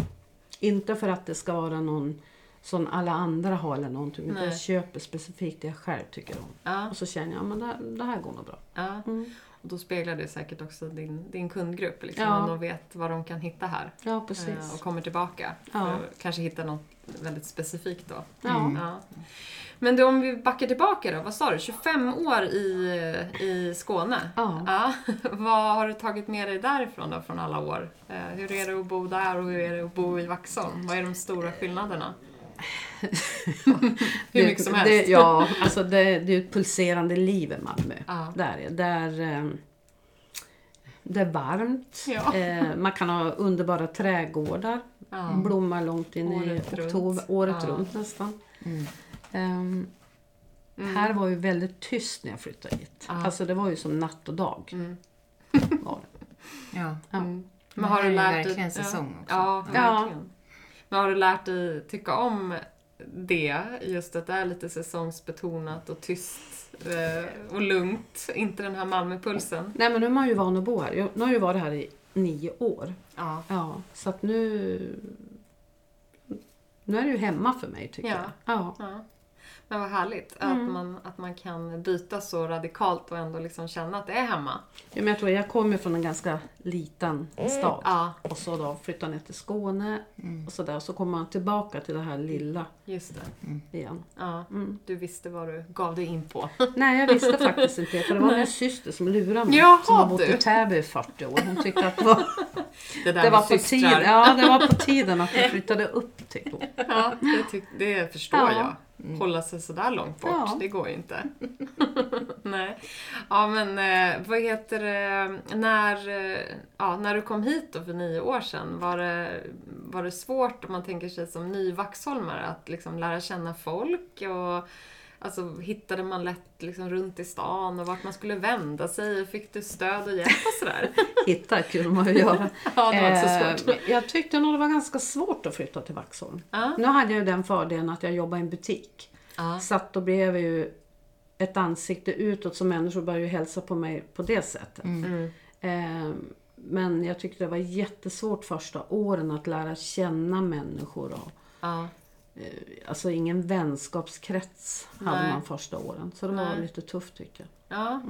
Inte för att det ska vara någon som alla andra har eller någonting. Utan Nej. jag köper specifikt det jag själv tycker om. Ja. Och så känner jag, men det, det här går nog bra. Ja. Mm. Och då speglar det säkert också din, din kundgrupp. Liksom, Ja. Om de vet vad de kan hitta här. Ja, eh, precis. Och kommer tillbaka. Ja. Att kanske hitta något väldigt specifikt då. Ja. Ja. Men då, om vi backar tillbaka då. Vad sa du? 25 år i, i Skåne? Ja. Vad har du tagit med dig därifrån då, från alla år? Eh, hur är det att bo där och hur är det att bo i Vaxholm? Vad är de stora skillnaderna? Hur mycket som helst. Det, ja, alltså det, det är ett pulserande liv i Malmö. Ja. Där, är- där, ehm, det är varmt. Ja. Eh, man kan ha underbara trädgårdar. Ja. Blommar långt in Året i runt. oktober. Året Ja. runt nästan. Mm. Mm. Här var ju väldigt tyst när jag flyttade hit. Ja. Alltså det var ju som natt och dag. Mm. Var det. Ja. Ja. Mm. Men här är det verkligen dig... säsong också. Ja, Ja. verkligen. Men har du lärt dig tycka om det? Just att det är lite säsongsbetonat och tyst eh, och lugnt. Inte den här Malmöpulsen. Nej men nu är man ju van att bo här. Nu har jag ju varit här i nio år. Ja. Ja, så att nu... Nu är det ju hemma för mig tycker Ja. jag. Ja. ja. Men vad härligt Mm. att, man, att man kan byta så radikalt och ändå liksom känna att det är hemma. Ja, men jag tror jag kommer från en ganska liten stad. Ja, Och så då flyttar ner till Skåne Mm. och så där. Så kommer man tillbaka till det här lilla just det. igen. Ja. Mm. Du visste vad du gav dig in på. Nej, jag visste faktiskt inte. För det var min syster som lurade mig. Jaha, som har bott du. i Täby i 40 år. Hon tyckte att det var, Det där det var, på, tiden, ja, det var på tiden att jag flyttade upp tyckte hon. Ja, det, tyck, det förstår Ja. jag. Hålla sig sådär långt bort, Ja. det går ju inte. Nej. Ja, men eh, vad heter det, när, eh, ja, när du kom hit då för nio år sedan, var det, var det svårt om man tänker sig som ny vaxholmare att liksom lära känna folk? Och, alltså, hittade man lätt liksom runt i stan och vart man skulle vända sig? Fick du stöd och hjälp och sådär? Hitta kunde man ju göra. Ja, det var inte så svårt. Eh, Jag tyckte nog det var ganska svårt att flytta till Vaxholm. Ja. Nu hade jag ju den fördelen att jag jobbade i en butik. Ja. Så att då blev jag ju ett ansikte utåt så människor började ju hälsa på mig på det sättet. Mm. Eh, Men jag tyckte det var jättesvårt första åren att lära känna människor. Och, Ja. Eh, alltså ingen vänskapskrets hade Nej. man första åren. Så det var Nej. lite tufft tycker jag. Ja,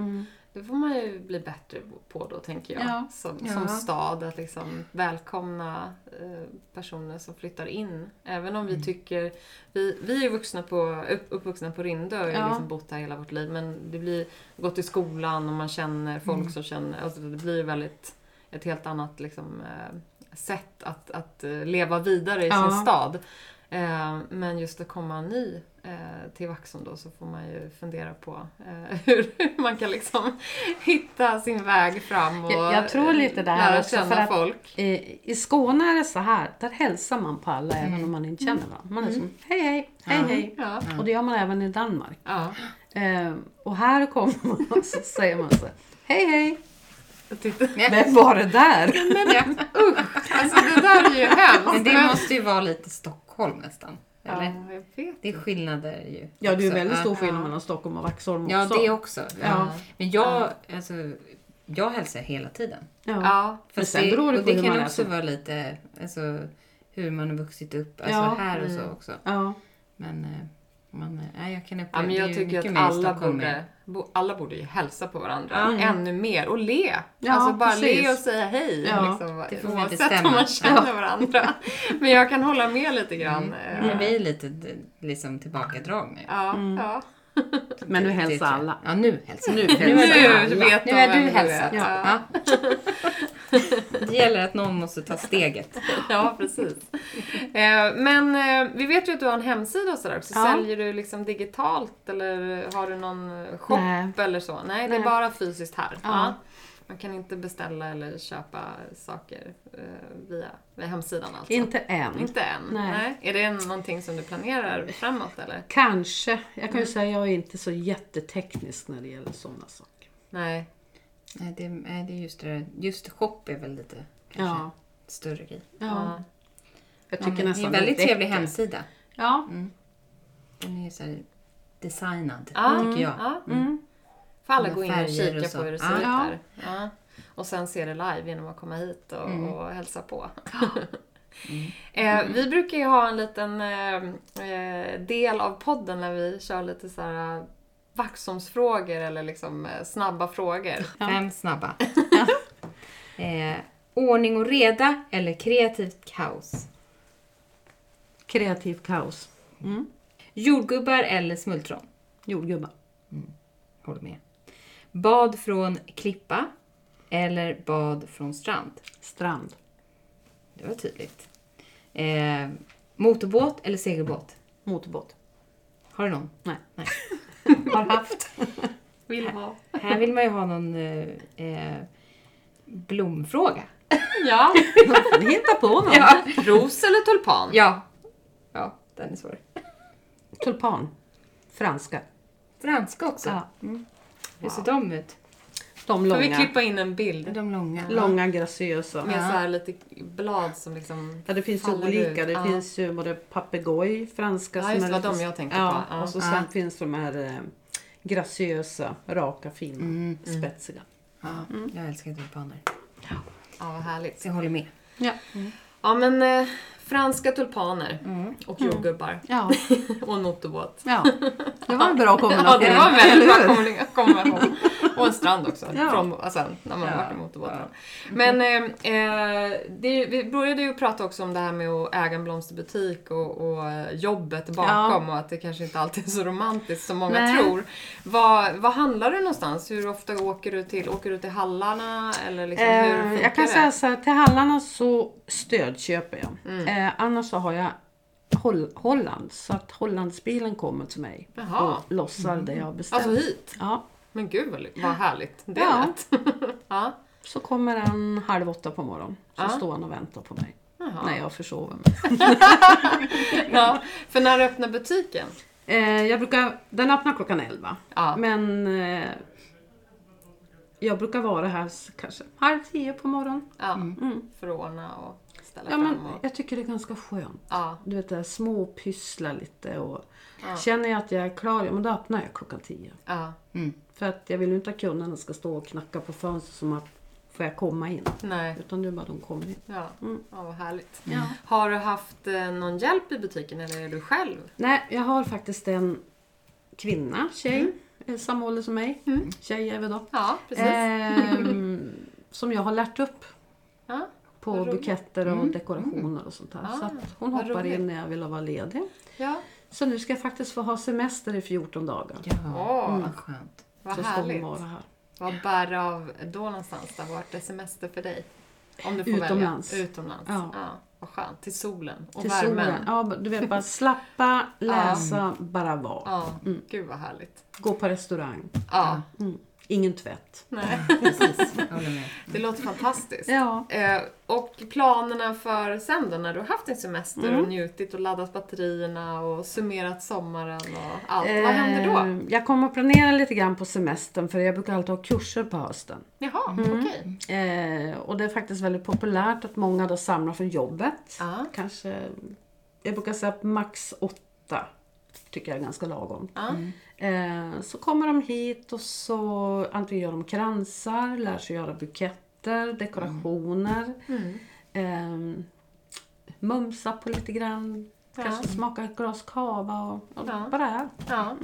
det får man ju bli bättre på då, tänker jag. Ja. Som, Ja. som stad, att liksom välkomna eh, personer som flyttar in. Även om vi tycker... Vi, vi är vuxna på, upp, uppvuxna på Rindö och har Ja. liksom bott här hela vårt liv. Men det blir gått i skolan och man känner folk som känner... Alltså det blir väldigt ett helt annat liksom, eh, sätt att, att leva vidare i Ja. sin stad. Eh, men just att komma ny eh, till Vaxholm då så får man ju fundera på eh, hur man kan liksom hitta sin väg fram och Jag- jag tror lite det här lära också, känna för att- folk. I, I Skåne är det så här, där hälsar man på alla även om man inte känner varandra. Man är som hej hej, hej Ja. hej. Ja. Och det gör man även i Danmark. Ja. Eh, och här kommer man och så säger man så här, hej hej. Vem var det där? alltså det där är ju hemskt. Men det måste ju vara lite Stockholm nästan. Eller? Ja, jag vet. Det är skillnader ju. Ja, det är också. väldigt stor Ja. skillnad mellan Stockholm och Vaxholm Ja, också. det också. Ja. Ja. Men jag, alltså, jag hälsar hela tiden. Ja. Ja, Men sen beror det och på det hur kan man är också som- vara lite, alltså, hur man har vuxit upp, alltså Ja. här och så Mm. också. Ja. Men eh, man, eh, nej, jag kan Ja, uppleva men det är jag tycker att alla borde, bo, alla borde ju hälsa på varandra Mm. ännu mer och le. Ja, alltså bara precis. le och säga hej. Ja, liksom, det får oavsett bestämma. om man känner varandra. Men jag kan hålla med lite grann. Mm. Men vi är lite liksom tillbakadragna. Ja, Mm. ja. Men nu hälsar alla. Ja, nu hälsar Nu Nu vet Nu är du hälsat. Ja. Det gäller att någon måste ta steget. Ja, precis. Eh, Men eh, vi vet ju att du har en hemsida och sådär också. Ja. Säljer du liksom digitalt eller har du någon shop Nej. eller så? Nej, det är bara fysiskt här. Ja. Man kan inte beställa eller köpa saker eh, via, via hemsidan alltså? Inte än. Inte än? Nej. Är det någonting som du planerar framåt eller? Kanske. Jag kan ju Mm. säga att jag är inte så jätteteknisk när det gäller sådana saker. Nej. Nej, det, nej, det är just det. Just shop är väl lite kanske Ja. större grej. ja. Jag Ja, tycker men det är nästan en väldigt trevlig räcker. hemsida. Ja. Den är så här designad, Ja, tycker jag. Ja. Mm. Får alla gå in och kika och på hur det Ja. ser ut där. Ja. Och sen se det live genom att komma hit och, Mm. och hälsa på. Eh, vi brukar ju ha en liten eh, eh, del av podden när vi kör lite så här Vaxholmsfrågor eller liksom eh, snabba frågor. Fem snabba. eh, ordning och reda eller kreativt kaos? Kreativ kaos. Mm. Jordgubbar eller smultron? Jordgubbar. Håller med. Bad från klippa eller bad från strand? Strand. Det var tydligt. Eh, motorbåt eller segelbåt? Motorbåt. Har du någon? Nej. Nej. Har haft. Vill ha. Här vill man ju ha någon eh, eh, blomfråga. Ja. Hitta på någon. Ja. Ros eller tulpan? Ja. Ja, den är svår. Tulpan. Franska. Franska också. Ja. Hur ser de ut? De Får vi långa. klippa in en bild? De långa. Långa graciösa. Med så här lite blad som liksom Ja, det finns olika. ut. Det Ja. finns ju både papegoj, franska Ja, just det, är var lite- de jag tänkte ja, på. Ja. Och så Ja. sen finns de här eh, graciösa, raka, fina, Mm. spetsiga. Ja, jag älskar tulpaner. Ja, vad härligt. Jag håller med. Ja. Ja, men eh, franska tulpaner Mm. och jordgubbar Ja. och en motorbåt. ja, det var en bra kombination. Ja, det var en väldigt bra kombination. Och en strand också, Ja. från, alltså, när man Ja. varit i motorbåten. Men eh, eh, det, vi började ju prata också om det här med att äga en blomsterbutik och, och eh, jobbet bakom och att det kanske inte alltid är så romantiskt som många Nej. tror. Var handlar du någonstans? Hur ofta åker du till? Åker du till hallarna? Eller liksom, hur Eh, funkar jag kan det? säga så här, till hallarna så stödköper jag. Mm. Eh, annars så har jag Holl- Holland, så att Hollandsbilen kommer till mig Jaha. och lossar det jag har beställt. Alltså hit? Ja, Men gud vad, vad härligt. Det Ja. lät. ja. så kommer han halv åtta på morgonen. Så Ja. står han och väntar på mig. Jaha. När jag försover mig. ja. För när öppnar butiken? Eh, jag brukar, den öppnar klockan 11. Ja. Men eh, jag brukar vara här kanske halv tio på morgonen. Ja. Mm. För att ordna och ställa Ja, fram. men och... jag tycker det är ganska skönt. Ja. Du vet, det här små pyssla lite och Ja. känner jag att jag är klar, ja men då öppnar jag klockan tio. Ja. För att jag vill ju inte att kunderna ska stå och knacka på fönstret som att får jag komma in? Nej. Utan det är bara de kommer in. Ja. Mm. ja, vad härligt. Ja. Har du haft eh, någon hjälp i butiken eller är du själv? Nej, jag har faktiskt en kvinna, tjej, mm. samma ålder som mig. Mm. Tjej är vi då. Ja, precis. Ehm, som jag har lärt upp Ja. på Vad roligt. buketter och dekorationer och sånt där. Ah, så att hon hoppar roligt. in när jag vill vara ledig. ja. Så nu ska jag faktiskt få ha semester i 14 dagar. Ja, Åh, vad skönt. Vad så härligt. vara här. Vad bär av då någonstans? Där vart det semester för dig? Om du får Utomlands. välja. Utomlands. Ja. Vad skönt. Till solen och Till värmen. solen. Ja, du vet bara slappa, läsa, bara vara. Ja, gud vad härligt. Gå på restaurang. Ja, Mm. Ingen tvätt. nej. Precis, jag håller med. Det låter fantastiskt. Ja. Eh, och planerna för sen då, när du har haft din semester Mm. och njutit och laddat batterierna och summerat sommaren och allt. Vad händer då? Eh, Jag kommer att planera lite grann på semestern för jag brukar alltid ha kurser på hösten. Jaha, Mm. okej. Eh, och det är faktiskt väldigt populärt att många då samlar från jobbet. Ja. Kanske, jag brukar säga att max åtta tycker jag är ganska lagom. Ja. Eh, så kommer de hit och så antingen gör de kransar, lär sig göra buketter, dekorationer. Mm. Eh, mumsa på lite grann. Ja. Kanske smaka ett glas cava och, och Ja. bara är. Ja,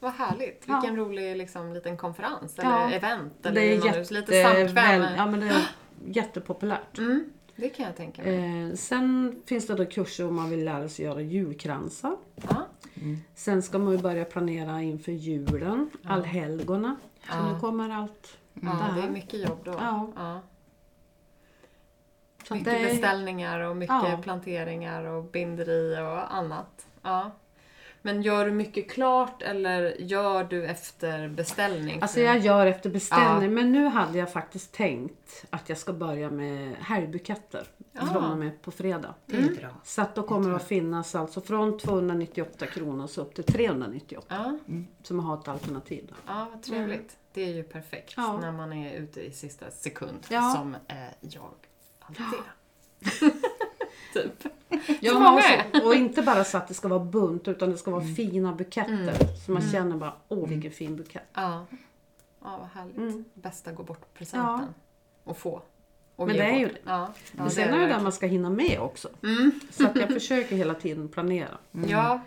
vad härligt. Ja. Vilken rolig liksom, liten konferens Ja. eller event. Eller Det är jätte, lite samkväm. ja, men det är jättepopulärt. Mm, det kan jag tänka mig. Eh, sen finns det då kurser om man vill lära sig göra julkransar. Ja. Sen ska man ju börja planera inför julen, allhelgona. Så Ja. nu kommer allt ja, det det är här. mycket jobb då. Ja. Ja. Så Mycket är- beställningar och mycket Ja. planteringar och binderi och annat. Ja. Men gör du mycket klart eller gör du efter beställning? Alltså jag gör efter beställning, Ja. men nu hade jag faktiskt tänkt att jag ska börja med helgbuketter Ja. från och med på fredag. Det är bra. Så att då kommer det att finnas alltså från 298 kronor så upp till 398. Ja, Så man har ett alternativ. Då. ja vad trevligt. Det är ju perfekt Ja. när man är ute i sista sekund. Ja. Som eh, jag alltid är. typ. Ja, många och, är. så, och inte bara så att det ska vara bunt utan det ska vara fina buketter. Så man känner bara, åh vilken fin bukett. Ja. ja, vad härligt. Mm. Bästa gå bort-presenten. Och få. Och Men det är ju bort. Ja, ja, Men det sen är är det det där man ska hinna med också. Mm. Så att jag försöker hela tiden planera. Ja,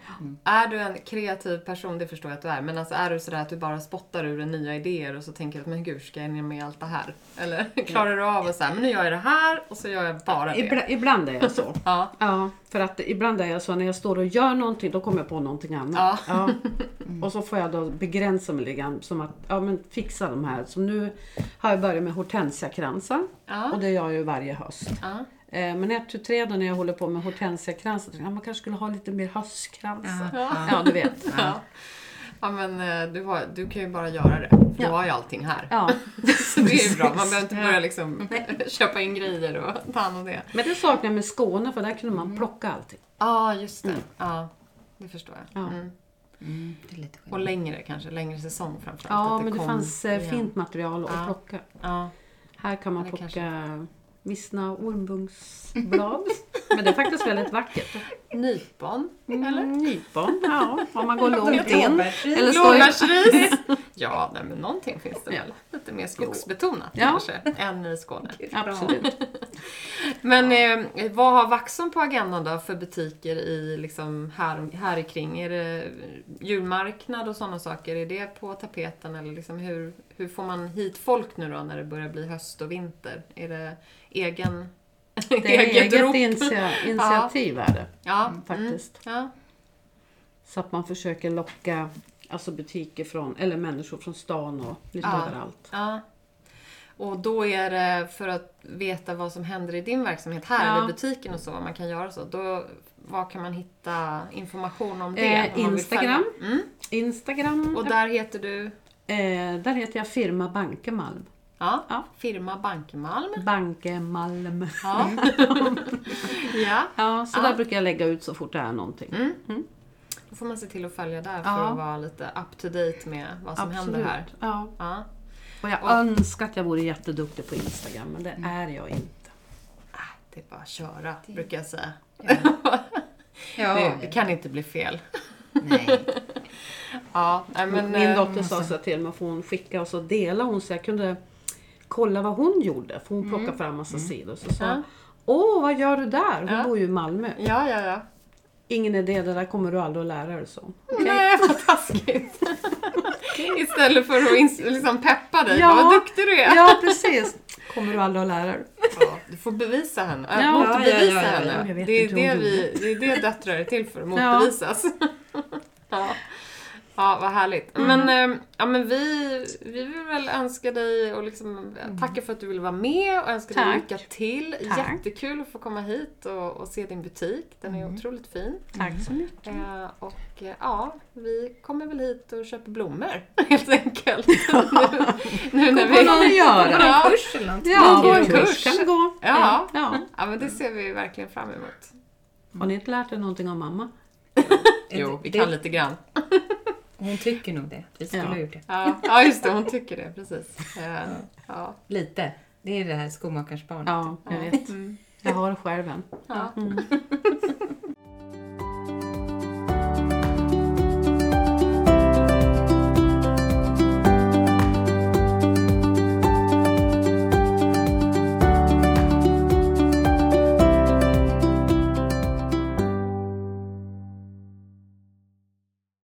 är du en kreativ person, det förstår jag att du är, men alltså är du sådär att du bara spottar ur en nya idéer och så tänker du att men gud, ska jag hinna med allt det här? Eller klarar du av att säga, men nu gör jag det här och så gör jag bara det. Ibland, ibland är jag så. Ja, Ja, för att ibland är jag så när jag står och gör någonting, då kommer jag på någonting annat. Ja. Och så får jag då begränsa mig lite grann, som att ja, men fixa de här. Så nu har jag börjat med hortensiakransar ja, och det gör jag ju varje höst. ja. Eh, Men efter tre då när jag håller på med hortensiakransar, tänkte jag, ja, man kanske skulle ha lite mer höstkransar. Ja, du vet. ja. Ja men eh, du, har, du kan ju bara göra det. Du Ja. har ju allting här. Ja. Så det är ju bra. Man behöver inte börja liksom köpa in grejer och ta hand om det. Men det saknar jag med Skåne för där kunde man plocka allting. Ja, just det. Ja, det förstår jag. Ja. Mm. Mm, det är lite Och längre kanske, längre säsong framförallt. Ja, att men det kom fanns eh, igen. fint material att Ja. plocka. Ja. Här kan man plocka vissna ormbunksblad. Men det är faktiskt väldigt vackert. Nypon, eller? Mm, nypon, ja. Om man går långt in. Eller Blåbärsris! ja, nej, men någonting finns det väl. Lite mer skogsbetonat Ja. kanske, än i Skåne. absolut. Men eh, vad har Vaxholm på agendan då för butiker i, liksom, här, här kring? Är det julmarknad och sådana saker? Är det på tapeten? Eller liksom hur, hur får man hit folk nu då när det börjar bli höst och vinter? Är det egen, Det är eget rop? initia, initiativ är det Ja, faktiskt. Mm, ja. Så att man försöker locka alltså butiker från, eller människor från stan och lite Ja. överallt. Ja. Och då är det för att veta vad som händer i din verksamhet här, Ja. i butiken och så, vad man kan göra så. Då, var kan man hitta information om det? Eh, om Instagram. Mm. Instagram, Och där heter du? eh, där heter jag Firma Bankemalm. Ja. Ja. Firma Bankemalm. Bankemalm. Ja. ja. Ja, så Ja. där brukar jag lägga ut så fort det är någonting. Mm. Då får man se till att följa där för Ja. att vara lite up to date med vad som händer här. Ja. Ja. Och jag Och- önskar att jag vore jätteduktig på Instagram, men det är jag inte. Ah, Det är bara att köra, brukar jag säga. Ja, Det, det kan inte bli fel. nej. Ja, men, Min eh, dotter sa så till mig att hon skicka och så delade hon så jag kunde kolla vad hon gjorde. För hon plockade fram massa sidor. Så sa Ja. Åh, vad gör du där? Hon Ja. bor ju i Malmö. Ja, ja, ja. Ingen idé, det där kommer du aldrig att lära dig. Så. Nej, vad taskigt. Istället för att liksom peppa dig. Ja. Vad duktig du är. Ja, precis. Kommer du aldrig att lära dig. Ja, du får bevisa henne. Äh, Ja, motbevisa ja, ja, ja, ja. henne. Det är det, vi, det är det döttrar är till för, att motbevisas. Ja. Ja, vad härligt. Mm. Men, eh, ja, men vi, vi vill väl önska dig och liksom tacka för att du ville vara med och önska dig Mm. Tack. lycka till. Tack. Jättekul att få komma hit och, och se din butik. Den är otroligt fin. Tack så mycket. Eh, och eh, ja, vi kommer väl hit och köper blommor helt enkelt. nu, nu när Vad någon vi... göra. Ja. Kurs eller något? Ja, gå en en kurs kan det gå. Ja. ja. ja, men det ser vi verkligen fram emot. Har ni inte lärt er någonting om mamma? Jo, vi Det- kan lite grann. Hon tycker nog det. Vi skulle Ja. ha gjort det. Ja, ja, just det, hon tycker det, precis. Eh, Ja. Lite. Det är det här skomakarens barn. Ja, jag vet. Mm. Jag har själv en. Ja. Mm.